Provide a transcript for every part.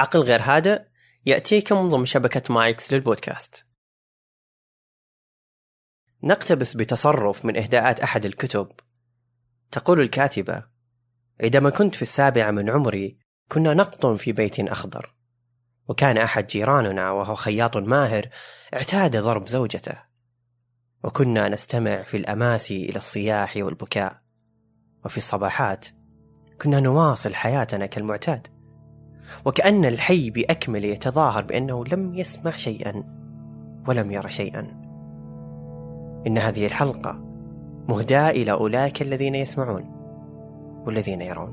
عقل غير هادئ يأتيكم ضمن شبكة مايكس للبودكاست. نقتبس بتصرف من إهداءات أحد الكتب. تقول الكاتبة عندما كنت في السابعة من عمري كنا نقط في بيت أخضر وكان أحد جيراننا وهو خياط ماهر اعتاد ضرب زوجته وكنا نستمع في الأماسي إلى الصياح والبكاء وفي الصباحات كنا نواصل حياتنا كالمعتاد. وكأن الحي بأكمله يتظاهر بأنه لم يسمع شيئا ولم يرى شيئا. إن هذه الحلقة مهداة إلى أولئك الذين يسمعون والذين يرون.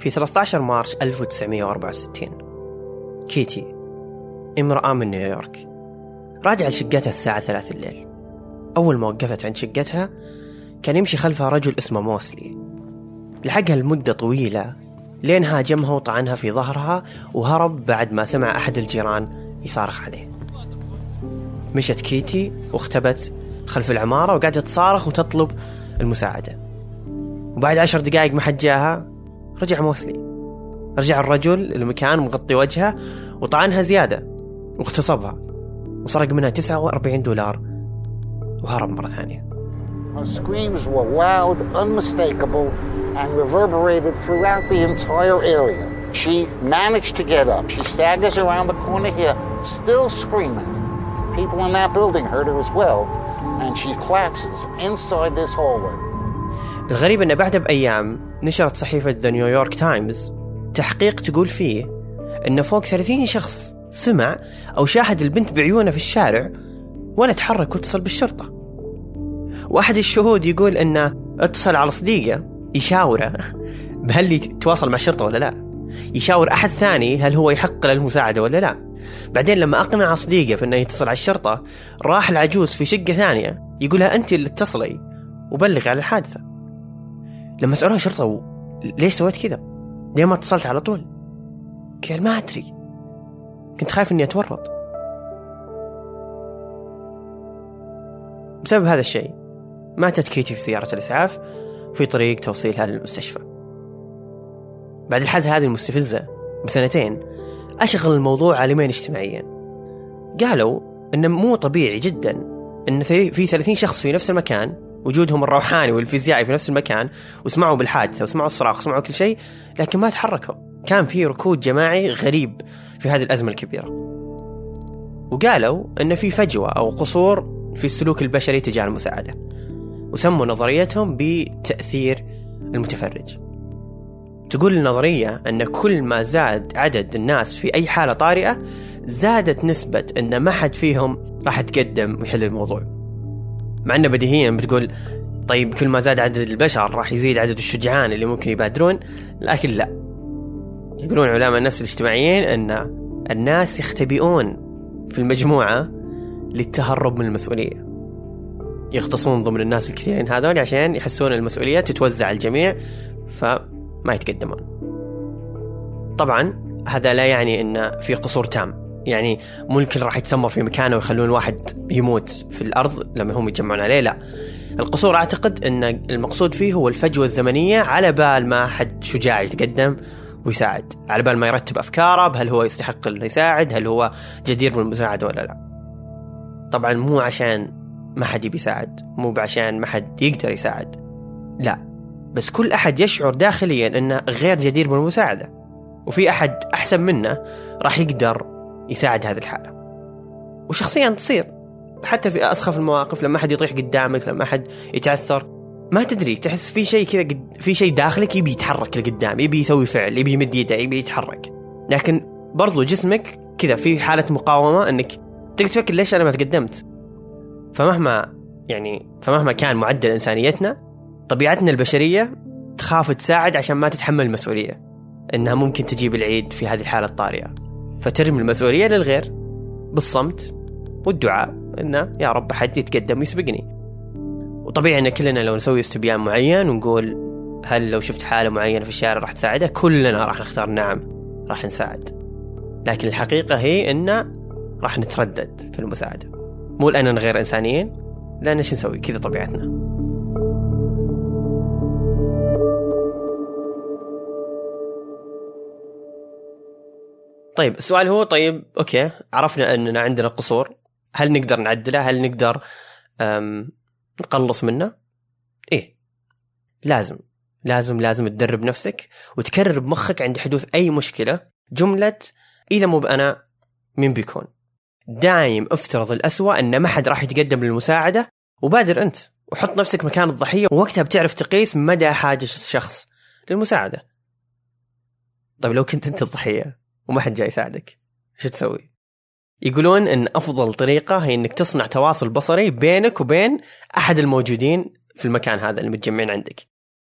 في 13 مارس 1964 كيتي امرأة من نيويورك راجعة لشقتها الساعة ثلاث الليل. أول ما وقفت عند شقتها كان يمشي خلفها رجل اسمه موسلي. لحقها لمدة طويلة لين هاجمها وطعنها في ظهرها وهرب بعد ما سمع أحد الجيران يصارخ عليه. مشت كيتي واختبت خلف العمارة وقعدت تصارخ وتطلب المساعدة. وبعد عشر دقائق ما حد جاها رجع موسلي. رجع الرجل المكان مغطي وجهه وطعنها زيادة واغتصبها. وسرق منها 49 دولار وهرب مرة ثانية Her screams were loud, unmistakable, and reverberated throughout the entire area. She managed to get up. She staggers around the corner here, still screaming. People in that building heard her as well, and she collapses inside this hallway. الغريب أن بعدها بأيام نشرت صحيفة ذا نيويورك تايمز تحقيق تقول فيه أن فوق 30 شخص سمع أو شاهد البنت بعيونه في الشارع ولا تحرك واتصل بالشرطة. وأحد الشهود يقول أنه اتصل على صديقه يشاوره. هل يتواصل مع الشرطة ولا لا؟ يشاور أحد ثاني هل هو يحق له المساعدة ولا لا؟ بعدين لما أقنع صديقه في أنه يتصل على الشرطة راح العجوز في شقة ثانية يقولها أنت اللي اتصلي وبلغ على الحادثة. لما سألوها الشرطة ليش سويت كذا؟ ليه ما اتصلت على طول؟ قال ما أدري. كنت خايف إني أتورط. بسبب هذا الشيء ماتت كيتي في سيارة الإسعاف في طريق توصيلها للمستشفى بعد الحادثة هذه المستفزة بسنتين أشغل الموضوع عالمين اجتماعيا. قالوا أنه مو طبيعي جدا أن في 30 شخص في نفس المكان وجودهم الروحاني والفيزيائي في نفس المكان وسمعوا بالحادثة وسمعوا الصراخ وسمعوا كل شيء لكن ما تحركوا. كان في ركود جماعي غريب. في هذه الأزمة الكبيرة. وقالوا أن في فجوة أو قصور في السلوك البشري تجاه المساعدة. وسموا نظريتهم بتأثير المتفرج. تقول النظرية أن كل ما زاد عدد الناس في أي حالة طارئة زادت نسبة أن ما حد فيهم راح يتقدم ويحل الموضوع. مع أنه بديهيا بتقول طيب كل ما زاد عدد البشر راح يزيد عدد الشجعان اللي ممكن يبادرون لكن لا. يقولون علماء النفس الاجتماعيين أن الناس يختبئون في المجموعة للتهرب من المسؤولية. يغطسون ضمن الناس الكثيرين هذول عشان يحسون المسؤولية تتوزع على الجميع فما يتقدمون. طبعا هذا لا يعني أن في قصور تام. يعني الكل راح يتسمر في مكانه ويخلون الواحد يموت في الأرض لما هم يتجمعون عليه لا. القصور أعتقد أن المقصود فيه هو الفجوة الزمنية على بال ما حد شجاع يتقدم ويساعد. على بال ما يرتب أفكاره هل هو يستحق إنه يساعد هل هو جدير بالمساعدة ولا لا. طبعا مو عشان ما حد يبي يساعد مو عشان ما حد يقدر يساعد. لا بس كل أحد يشعر داخليا إنه غير جدير بالمساعدة وفي أحد أحسن منه راح يقدر يساعد هذه الحالة. وشخصيا تصير حتى في أسخف المواقف لما أحد يطيح قدامك لما أحد يتعثر. ما تدري تحس في شيء كذا في شيء داخلك يبي يتحرك لقدام يبي يسوي فعل يبي يمد يده يبي يتحرك. لكن برضو جسمك كذا في حالة مقاومة إنك تقدر تفكر ليش أنا ما تقدمت. فمهما يعني فمهما كان معدل إنسانيتنا طبيعتنا البشرية تخاف تساعد عشان ما تتحمل المسؤولية. إنها ممكن تجيب العيد في هذه الحالة الطارئة. فترمي المسؤولية للغير بالصمت والدعاء إنه يا رب حد يتقدم ويسبقني. وطبيعي إن كلنا لو نسوي استبيان معين ونقول هل لو شفت حالة معينة في الشارع راح تساعده؟ كلنا راح نختار نعم راح نساعد. لكن الحقيقة هي إن راح نتردد في المساعدة. مو لأننا غير إنسانيين لأن إيش نسوي؟ كذا طبيعتنا. طيب السؤال هو طيب أوكي عرفنا إننا عندنا قصور. هل نقدر نعدله؟ هل نقدر نقلص منه. إيه. لازم لازم لازم تدرب نفسك وتكرر بمخك عند حدوث أي مشكلة جملة إذا مو بأنا مين بيكون؟ دايم افترض الأسوأ إن ما حد راح يتقدم للمساعدة وبادر أنت وحط نفسك مكان الضحية ووقتها بتعرف تقيس مدى حاجة الشخص للمساعدة. طيب لو كنت أنت الضحية وما حد جاي يساعدك شو تسوي؟ يقولون إن أفضل طريقة هي إنك تصنع تواصل بصري بينك وبين أحد الموجودين في المكان هذا اللي متجمعين عندك.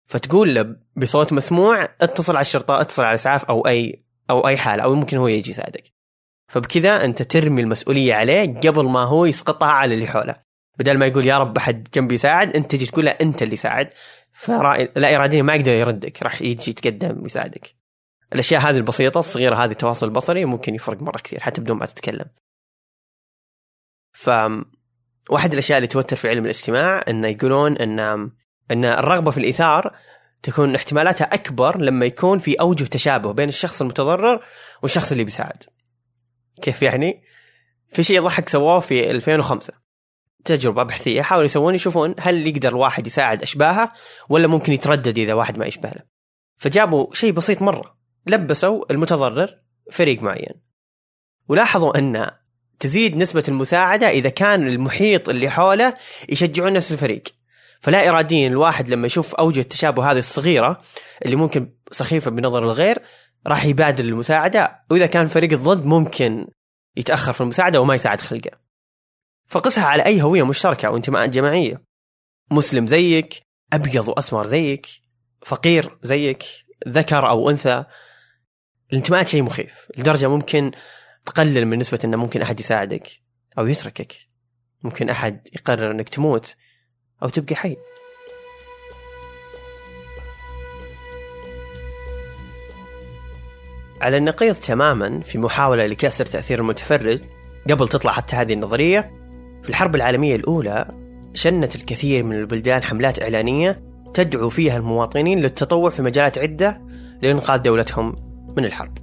فتقول له بصوت مسموع اتصل على الشرطة اتصل على الإسعاف أو أي أو أي حاله أو ممكن هو يجي يساعدك. فبكذا أنت ترمي المسؤولية عليه قبل ما هو يسقطها على اللي حوله. بدل ما يقول يا رب أحد جنبي يساعد أنت تجي تقول له أنت اللي ساعد. فلا اراديا ما يقدر يردك راح يجي يتقدم ويساعدك. الأشياء هذه البسيطة الصغيرة هذه التواصل البصري ممكن يفرق مرة كثير حتى بدون ما تتكلم. ف واحد الأشياء اللي توتر في علم الاجتماع إنه يقولون إن إن الرغبة في الإيثار تكون احتمالاتها أكبر لما يكون في أوجه تشابه بين الشخص المتضرر والشخص اللي بيساعد. كيف يعني؟ في شيء يضحك سووه في 2005 تجربة بحثية حاولوا يسوون يشوفون هل يقدر الواحد يساعد أشباهه ولا ممكن يتردد إذا واحد ما يشبه له. فجابوا شيء بسيط مرة. لبسوا المتضرر فريق معين. ولاحظوا أن تزيد نسبة المساعدة إذا كان المحيط اللي حوله يشجعون نفس الفريق. فلا إراديا الواحد لما يشوف أوجة التشابه هذه الصغيرة اللي ممكن سخيفة بنظر الغير راح يبادر المساعدة وإذا كان فريق الضد ممكن يتأخر في المساعدة وما يساعد خلقه. فقسها على أي هوية مشتركة أو انتماءات جماعية. مسلم زيك أبيض وأسمر زيك فقير زيك ذكر أو أنثى الانتماءات شيء مخيف. لدرجة ممكن تقلل من نسبة إنه ممكن أحد يساعدك أو يتركك. ممكن أحد يقرر إنك تموت أو تبقى حي. على النقيض تماما في محاولة لكسر تأثير المتفرج قبل تطلع حتى هذه النظرية في الحرب العالمية الأولى شنت الكثير من البلدان حملات إعلانية تدعو فيها المواطنين للتطوع في مجالات عدة لإنقاذ دولتهم. من الحرب.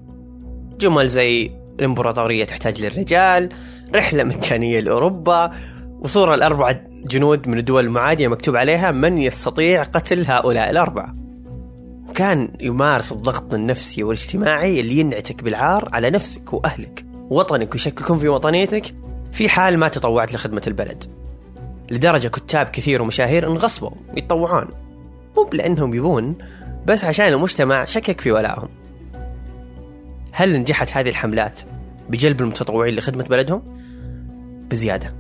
جمل زي الإمبراطورية تحتاج للرجال رحلة مجانية لأوروبا وصورة الأربعة جنود من الدول المعادية مكتوب عليها من يستطيع قتل هؤلاء الأربعة. وكان يمارس الضغط النفسي والاجتماعي اللي ينعتك بالعار على نفسك وأهلك وطنك ويشككون في وطنيتك في حال ما تطوعت لخدمة البلد. لدرجة كتاب كثير ومشاهير انغصبوا يتطوعون. مو لأنهم يبون بس عشان المجتمع شكك في ولائهم هل نجحت هذه الحملات بجلب المتطوعين لخدمة بلدهم؟ بزيادة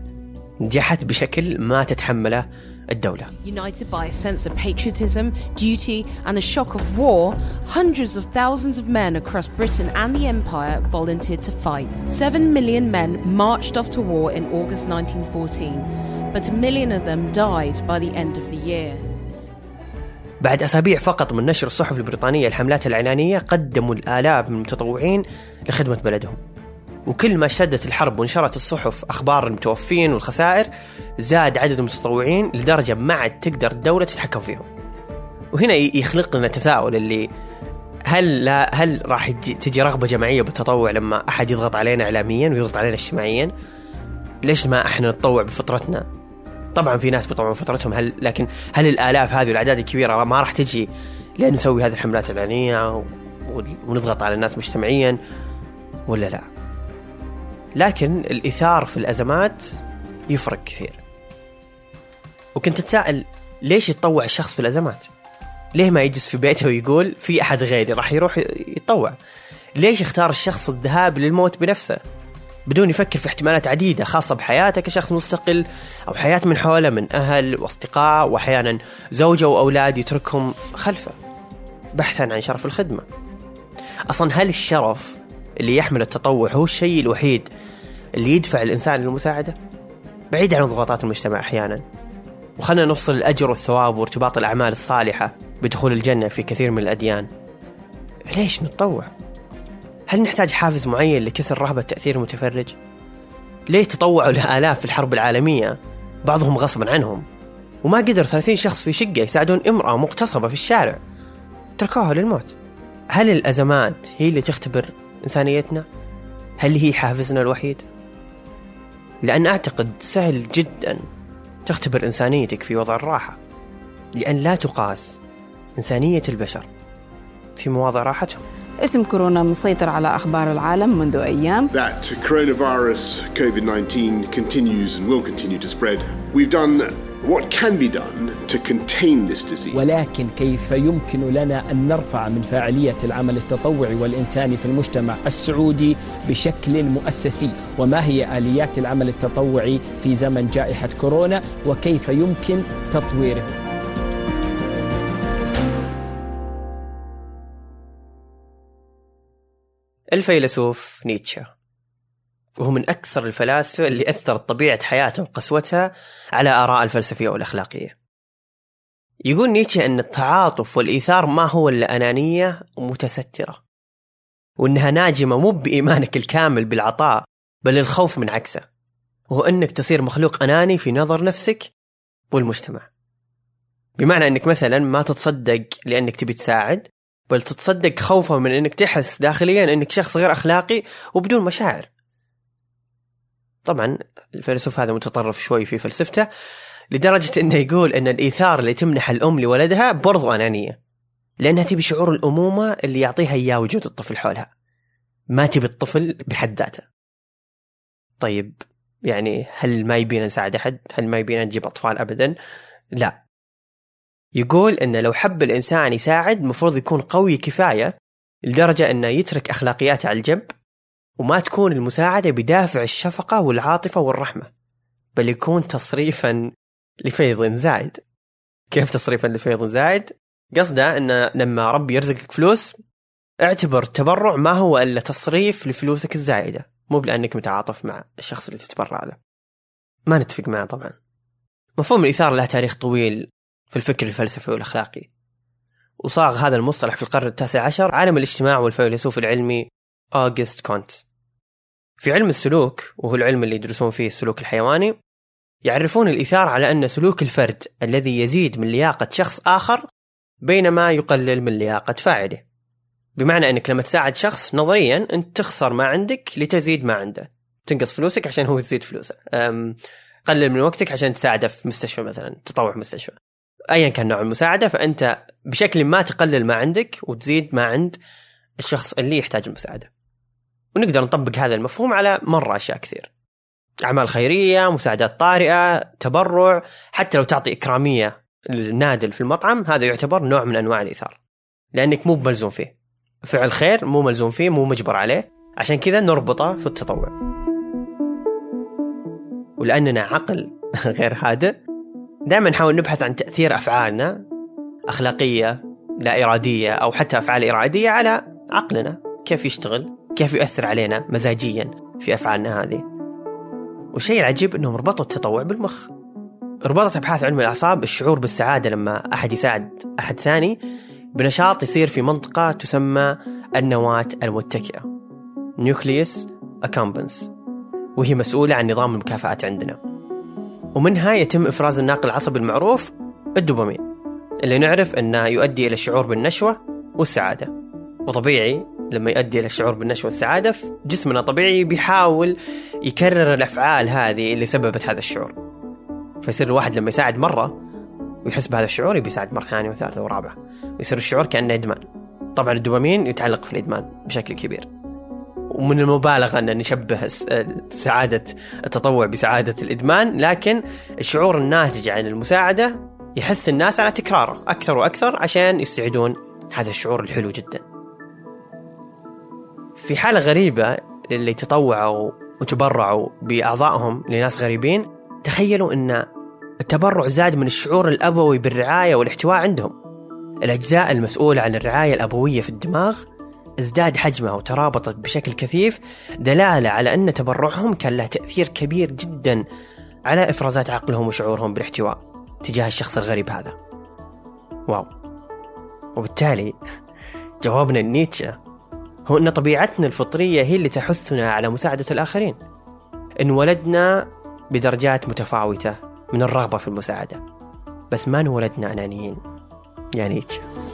نجحت بشكل ما تتحمله الدولة. United by a sense of patriotism, duty, and the shock of war, hundreds of thousands of men across Britain and the Empire volunteered to fight. Seven million men marched off to war in August 1914, but a million of them died by the end of the year. بعد أسابيع فقط من نشر الصحف البريطانية الحملات الإعلانية قدموا الآلاف من المتطوعين لخدمة بلدهم. وكل ما اشتدت الحرب ونشرت الصحف أخبار المتوفين والخسائر زاد عدد المتطوعين لدرجة ما عاد تقدر الدولة تتحكم فيهم. وهنا يخلق لنا تساؤل اللي هل لا هل راح تجي رغبة جماعية بالتطوع لما أحد يضغط علينا إعلاميا ويضغط علينا اجتماعيا؟ ليش ما إحنا نتطوع بفطرتنا؟ طبعا في ناس بيطلعون فترتهم هل لكن هل الآلاف هذه والأعداد الكبيرة ما راح تجي لين نسوي هذه الحملات الإعلانية ونضغط على الناس مجتمعيا ولا لا؟ لكن الايثار في الأزمات يفرق كثير. وكنت أتساءل ليش يتطوع الشخص في الأزمات؟ ليه ما يجلس في بيته ويقول في أحد غيري راح يروح يتطوع؟ ليش يختار الشخص الذهاب للموت بنفسه؟ بدون يفكر في احتمالات عديدة خاصة بحياته كشخص مستقل أو حياة من حوله من أهل وأصدقاء وأحيانا زوجة وأولاد يتركهم خلفه بحثا عن شرف الخدمة أصلا هل الشرف اللي يحمل التطوع هو الشيء الوحيد اللي يدفع الإنسان للمساعدة؟ بعيد عن ضغوطات المجتمع أحيانا وخلنا نفصل الأجر والثواب وارتباط الأعمال الصالحة بدخول الجنة في كثير من الأديان ليش نتطوع؟ هل نحتاج حافز معين لكسر رهبة تأثير المتفرج؟ ليه تطوعوا لآلاف في الحرب العالمية بعضهم غصبا عنهم وما قدر 30 شخص في شقة يساعدون امرأة مغتصبة في الشارع تركوها للموت هل الأزمات هي اللي تختبر إنسانيتنا؟ هل هي حافزنا الوحيد؟ لأن أعتقد سهل جدا تختبر إنسانيتك في وضع الراحة لأن لا تقاس إنسانية البشر في مواضع راحتهم اسم كورونا مسيطر على أخبار العالم منذ أيام that coronavirus COVID 19 continues and will continue to spread. We've done what can be done to contain this disease. ولكن كيف يمكن لنا أن نرفع من فاعلية العمل التطوعي والإنساني في المجتمع السعودي بشكل مؤسسي وما هي آليات العمل التطوعي في زمن جائحة كورونا وكيف يمكن تطويره الفيلسوف نيتشه. وهو من أكثر الفلاسفة اللي أثرت طبيعة حياته وقسوتها على آراء الفلسفية والأخلاقية. يقول نيتشه أن التعاطف والإيثار ما هو إلا أنانية متسترة وأنها ناجمة مو بإيمانك الكامل بالعطاء بل الخوف من عكسه وهو أنك تصير مخلوق أناني في نظر نفسك والمجتمع. بمعنى أنك مثلا ما تتصدق لأنك تبي تساعد بل تتصدق خوفا من أنك تحس داخليا أنك شخص غير أخلاقي وبدون مشاعر طبعا الفيلسوف هذا متطرف شوي في فلسفته لدرجة إنه يقول إن الإيثار اللي تمنح الأم لولدها برضو أنانية لأنها تبي شعور الأمومة اللي يعطيها إياه وجود الطفل حولها ما تبي الطفل بحد ذاته طيب يعني هل ما يبينا نساعد أحد؟ هل ما يبينا نجيب أطفال ابدا؟ لا يقول إن لو حب الإنسان يساعد مفروض يكون قوي كفاية لدرجة إنه يترك أخلاقياته على الجنب وما تكون المساعدة بدافع الشفقة والعاطفة والرحمة بل يكون تصريفا لفيض زائد كيف تصريفا لفيض زائد؟ قصده أن لما ربي يرزقك فلوس اعتبر التبرع ما هو إلا تصريف لفلوسك الزائدة مو بلأنك متعاطف مع الشخص اللي تتبرع له. ما نتفق معه طبعا. مفهوم الإيثار له تاريخ طويل في الفكر الفلسفي والأخلاقي. وصاغ هذا المصطلح في القرن التاسع عشر عالم الاجتماع والفيلسوف العلمي أوغست كونت. في علم السلوك وهو العلم اللي يدرسون فيه السلوك الحيواني يعرفون الإيثار على أن سلوك الفرد الذي يزيد من لياقة شخص آخر بينما يقلل من لياقة فاعله. بمعنى أنك لما تساعد شخص نظريا أنت تخسر ما عندك لتزيد ما عنده. تنقص فلوسك عشان هو يزيد فلوسه. قلل من وقتك عشان تساعده في مستشفى مثلا تطوع مستشفى. ايا كان نوع المساعدة فأنت بشكل ما تقلل ما عندك وتزيد ما عند الشخص اللي يحتاج المساعدة. ونقدر نطبق هذا المفهوم على مرة أشياء كثير. أعمال خيرية مساعدات طارئة تبرع حتى لو تعطي إكرامية للنادل في المطعم هذا يعتبر نوع من أنواع الإيثار. لأنك مو ملزوم فيه. فعل خير مو ملزوم فيه مو مجبر عليه. عشان كذا نربطه في التطوع. ولأننا عقل غير هادئ دائما نحاول نبحث عن تأثير أفعالنا أخلاقية لا إرادية أو حتى أفعال إرادية على عقلنا. كيف يشتغل؟ كيف يؤثر علينا مزاجيا في أفعالنا هذه؟ والشيء العجيب أنهم ربطوا التطوع بالمخ. ربطت أبحاث علم الأعصاب الشعور بالسعادة لما أحد يساعد أحد ثاني بنشاط يصير في منطقة تسمى النواة المتكئة nucleus accumbens وهي مسؤولة عن نظام المكافآت عندنا. ومنها يتم إفراز الناقل العصبي المعروف الدوبامين اللي نعرف أنه يؤدي إلى الشعور بالنشوة والسعادة. وطبيعي لما يؤدي إلى الشعور بالنشوة والسعادة جسمنا طبيعي بيحاول يكرر الأفعال هذه اللي سببت هذا الشعور. فيصير الواحد لما يساعد مرة ويحس بهذا الشعور يبي يساعد مرة ثانية وثالثة ورابعة. ويصير الشعور كأنه إدمان. طبعا الدوبامين يتعلق في الإدمان بشكل كبير. ومن المبالغة أن نشبه سعادة التطوع بسعادة الإدمان لكن الشعور الناتج عن المساعدة يحث الناس على تكراره أكثر وأكثر عشان يستعيدون هذا الشعور الحلو جدا. في حالة غريبة للي تطوعوا وتبرعوا بأعضائهم لناس غريبين تخيلوا أن التبرع زاد من الشعور الأبوي بالرعاية والاحتواء عندهم. الأجزاء المسؤولة عن الرعاية الأبوية في الدماغ ازداد حجمها وترابطت بشكل كثيف دلالة على أن تبرعهم كان له تأثير كبير جدا على إفرازات عقلهم وشعورهم بالاحتواء تجاه الشخص الغريب هذا. واو. وبالتالي جوابنا النيتشه هو أن طبيعتنا الفطرية هي اللي تحثنا على مساعدة الآخرين. انولدنا بدرجات متفاوتة من الرغبة في المساعدة. بس ما انولدنا أنانيين يعني نيتشه.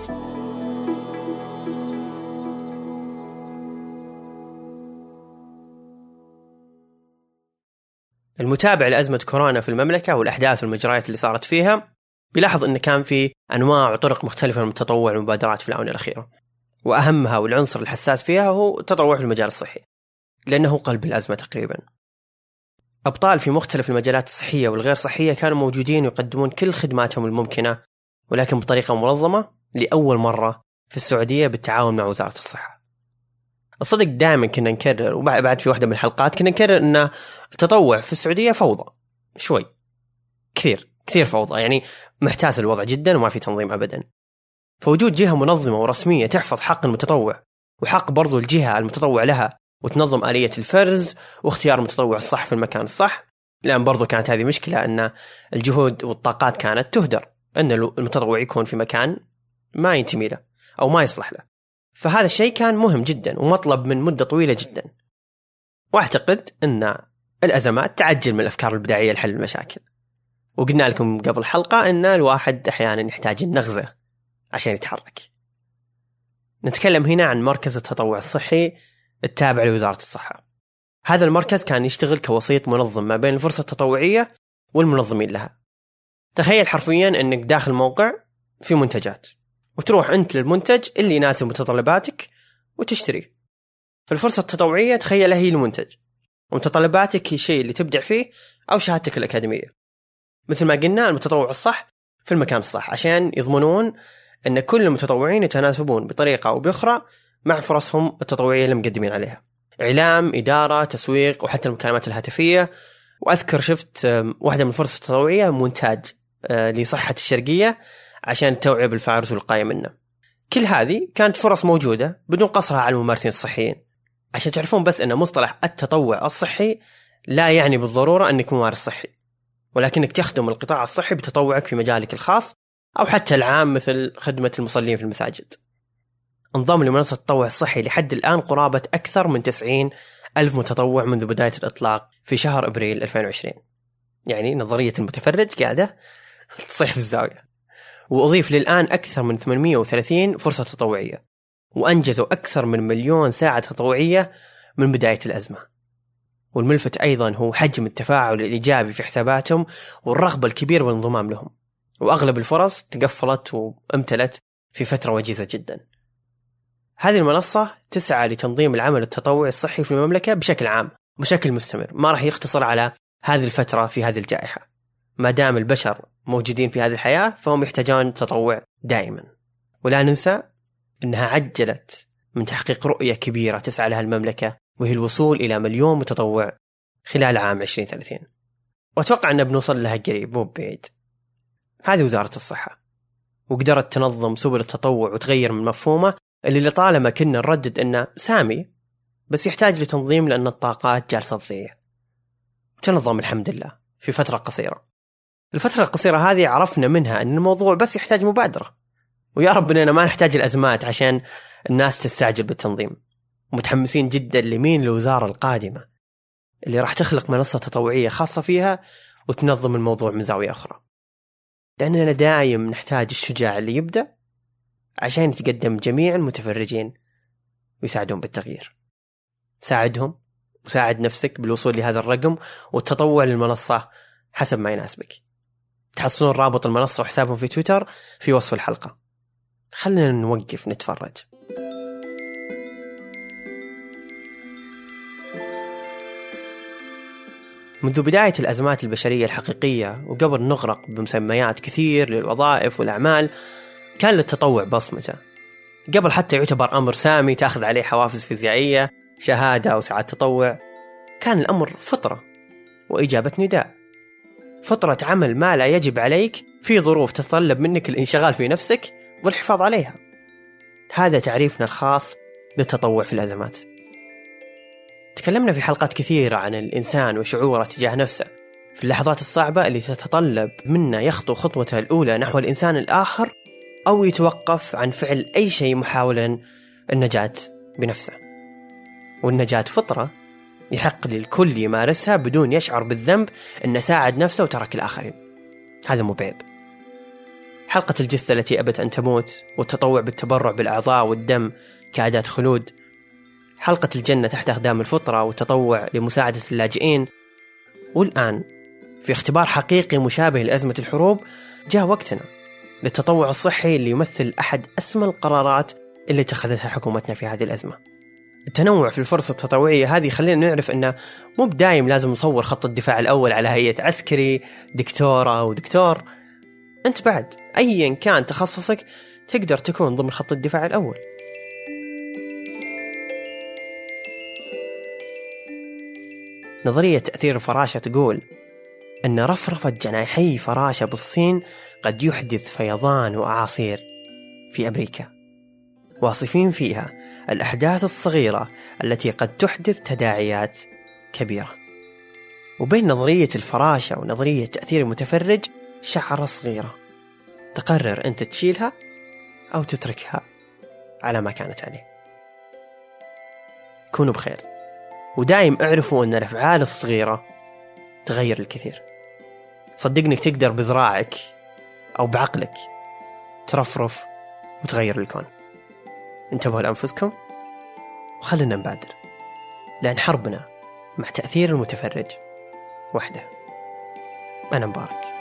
المتابع لأزمة كورونا في المملكة والأحداث والمجريات اللي صارت فيها بيلاحظ أن كان في أنواع وطرق مختلفة من التطوع والمبادرات في الآونة الأخيرة. وأهمها والعنصر الحساس فيها هو التطوع في المجال الصحي لأنه قلب الأزمة تقريبا. أبطال في مختلف المجالات الصحية والغير صحية كانوا موجودين ويقدمون كل خدماتهم الممكنة ولكن بطريقة منظمة لأول مرة في السعودية بالتعاون مع وزارة الصحة. الصدق دائما كنا نكرر وبعد في واحدة من الحلقات كنا نكرر أن التطوع في السعودية فوضى شوي كثير كثير فوضى يعني محتاس الوضع جدا وما في تنظيم أبدا. فوجود جهة منظمة ورسمية تحفظ حق المتطوع وحق برضو الجهة المتطوع لها وتنظم آلية الفرز واختيار المتطوع الصح في المكان الصح. لأن برضو كانت هذه مشكلة أن الجهود والطاقات كانت تهدر أن المتطوع يكون في مكان ما ينتمي له أو ما يصلح له. فهذا الشيء كان مهم جدا ومطلب من مدة طويلة جدا. وأعتقد أن الأزمات تعجل من الأفكار البدائية لحل المشاكل. وقلنا لكم قبل حلقة أن الواحد أحيانا يحتاج النغزة عشان يتحرك. نتكلم هنا عن مركز التطوع الصحي التابع لوزارة الصحة. هذا المركز كان يشتغل كوسيط منظم ما بين الفرصة التطوعية والمنظمين لها. تخيل حرفيا أنك داخل موقع في منتجات. وتروح أنت للمنتج اللي يناسب متطلباتك وتشتريه فالفرصة التطوعية تخيلها هي المنتج. ومتطلباتك هي الشيء اللي تبدع فيه أو شهادتك الأكاديمية. مثل ما قلنا المتطوع الصح في المكان الصح عشان يضمنون أن كل المتطوعين يتناسبون بطريقة أو بأخرى مع فرصهم التطوعية اللي مقدمين عليها. إعلام إدارة تسويق وحتى المكالمات الهاتفية. وأذكر شفت واحدة من الفرص التطوعية مونتاج آه، لصحة الشرقية. عشان التوعية بالفيروس والوقاية منه. كل هذه كانت فرص موجودة بدون قصرها على الممارسين الصحيين. عشان تعرفون بس أن مصطلح التطوع الصحي لا يعني بالضرورة أنك ممارس صحي. ولكنك تخدم القطاع الصحي بتطوعك في مجالك الخاص أو حتى العام مثل خدمة المصلين في المساجد. انضم لمنصة التطوع الصحي لحد الآن قرابة أكثر من 90 ألف متطوع منذ بداية الإطلاق في شهر أبريل 2020 يعني نظرية المتفرج قاعدة تصيح في الزاوية. وأضيف للآن أكثر من 830 فرصة تطوعية وأنجزوا أكثر من مليون ساعة تطوعية من بداية الأزمة. والملفت أيضا هو حجم التفاعل الإيجابي في حساباتهم والرغبة الكبيرة بالانضمام لهم وأغلب الفرص تقفلت وامتلت في فترة وجيزة جدا. هذه المنصة تسعى لتنظيم العمل التطوعي الصحي في المملكة بشكل عام بشكل مستمر ما راح يقتصر على هذه الفترة في هذه الجائحة. ما دام البشر موجودين في هذه الحياة فهم يحتاجون تطوع دائما ولا ننسى أنها عجلت من تحقيق رؤية كبيرة تسعى لها المملكة وهي الوصول إلى مليون متطوع خلال عام 2030 وأتوقع أن بنوصل لها قريب مو بعيد هذه وزارة الصحة وقدرت تنظم سبل التطوع وتغير من مفهومه اللي لطالما كنا نردد إنه سامي بس يحتاج لتنظيم لأن الطاقات جالسة تضيع. تنظم الحمد لله في فترة قصيرة. الفترة القصيرة هذه عرفنا منها إن الموضوع بس يحتاج مبادرة. ويا رب إننا ما نحتاج الأزمات عشان الناس تستعجل بالتنظيم. متحمسين جدا لمين الوزاره القادمة اللي راح تخلق منصة تطوعية خاصة فيها وتنظم الموضوع من زاوية أخرى. لأننا دايم نحتاج الشجاع اللي يبدأ عشان يتقدم جميع المتفرجين ويساعدون بالتغيير ساعدهم وساعد نفسك بالوصول لهذا الرقم والتطوع للمنصة حسب ما يناسبك تحصلون رابط المنصة وحسابهم في تويتر في وصف الحلقة. خلنا نوقف نتفرج. منذ بداية الأزمات البشرية الحقيقية وقبل نغرق بمسميات كثير للوظائف والأعمال كان للتطوع بصمته. قبل حتى يعتبر أمر سامي تأخذ عليه حوافز فيزيائية شهادة أو ساعات تطوع كان الأمر فطرة وإجابة نداء. فطرة عمل ما لا يجب عليك في ظروف تتطلب منك الانشغال في نفسك والحفاظ عليها. هذا تعريفنا الخاص للتطوع في الأزمات. تكلمنا في حلقات كثيرة عن الإنسان وشعوره تجاه نفسه. في اللحظات الصعبة اللي تتطلب منا يخطو خطوته الأولى نحو الإنسان الآخر أو يتوقف عن فعل أي شيء محاولا النجاة بنفسه. والنجاة فطرة يحق للكل يمارسها بدون يشعر بالذنب أنه ساعد نفسه وترك الآخرين. هذا مو بعيب. حلقة الجثة التي أبت أن تموت والتطوع بالتبرع بالأعضاء والدم كأداة خلود. حلقة الجنة تحت أقدام الفطرة والتطوع لمساعدة اللاجئين. والآن في اختبار حقيقي مشابه لأزمة الحروب جاء وقتنا للتطوع الصحي اللي يمثل أحد أسمى القرارات اللي اتخذتها حكومتنا في هذه الأزمة. التنوع في الفرصة التطوعية هذه خلينا نعرف أنه مو بدايم لازم نصور خط الدفاع الأول على هيئة عسكري دكتورة ودكتور أنت بعد أيا كان تخصصك تقدر تكون ضمن خط الدفاع الأول. نظرية تأثير الفراشة تقول أن رفرفة جناحي فراشة بالصين قد يحدث فيضان وأعاصير في أمريكا. واصفين فيها الأحداث الصغيرة التي قد تحدث تداعيات كبيرة. وبين نظرية الفراشة ونظرية تأثير المتفرج شعرة صغيرة. تقرر أنت تشيلها أو تتركها على ما كانت عليه. كونوا بخير. ودايم اعرفوا أن الأفعال الصغيرة تغير الكثير. صدقني تقدر بذراعك أو بعقلك ترفرف وتغير الكون. انتبهوا لأنفسكم وخلنا نبادر لأن حربنا مع تأثير المتفرج. وحده أنا مبارك.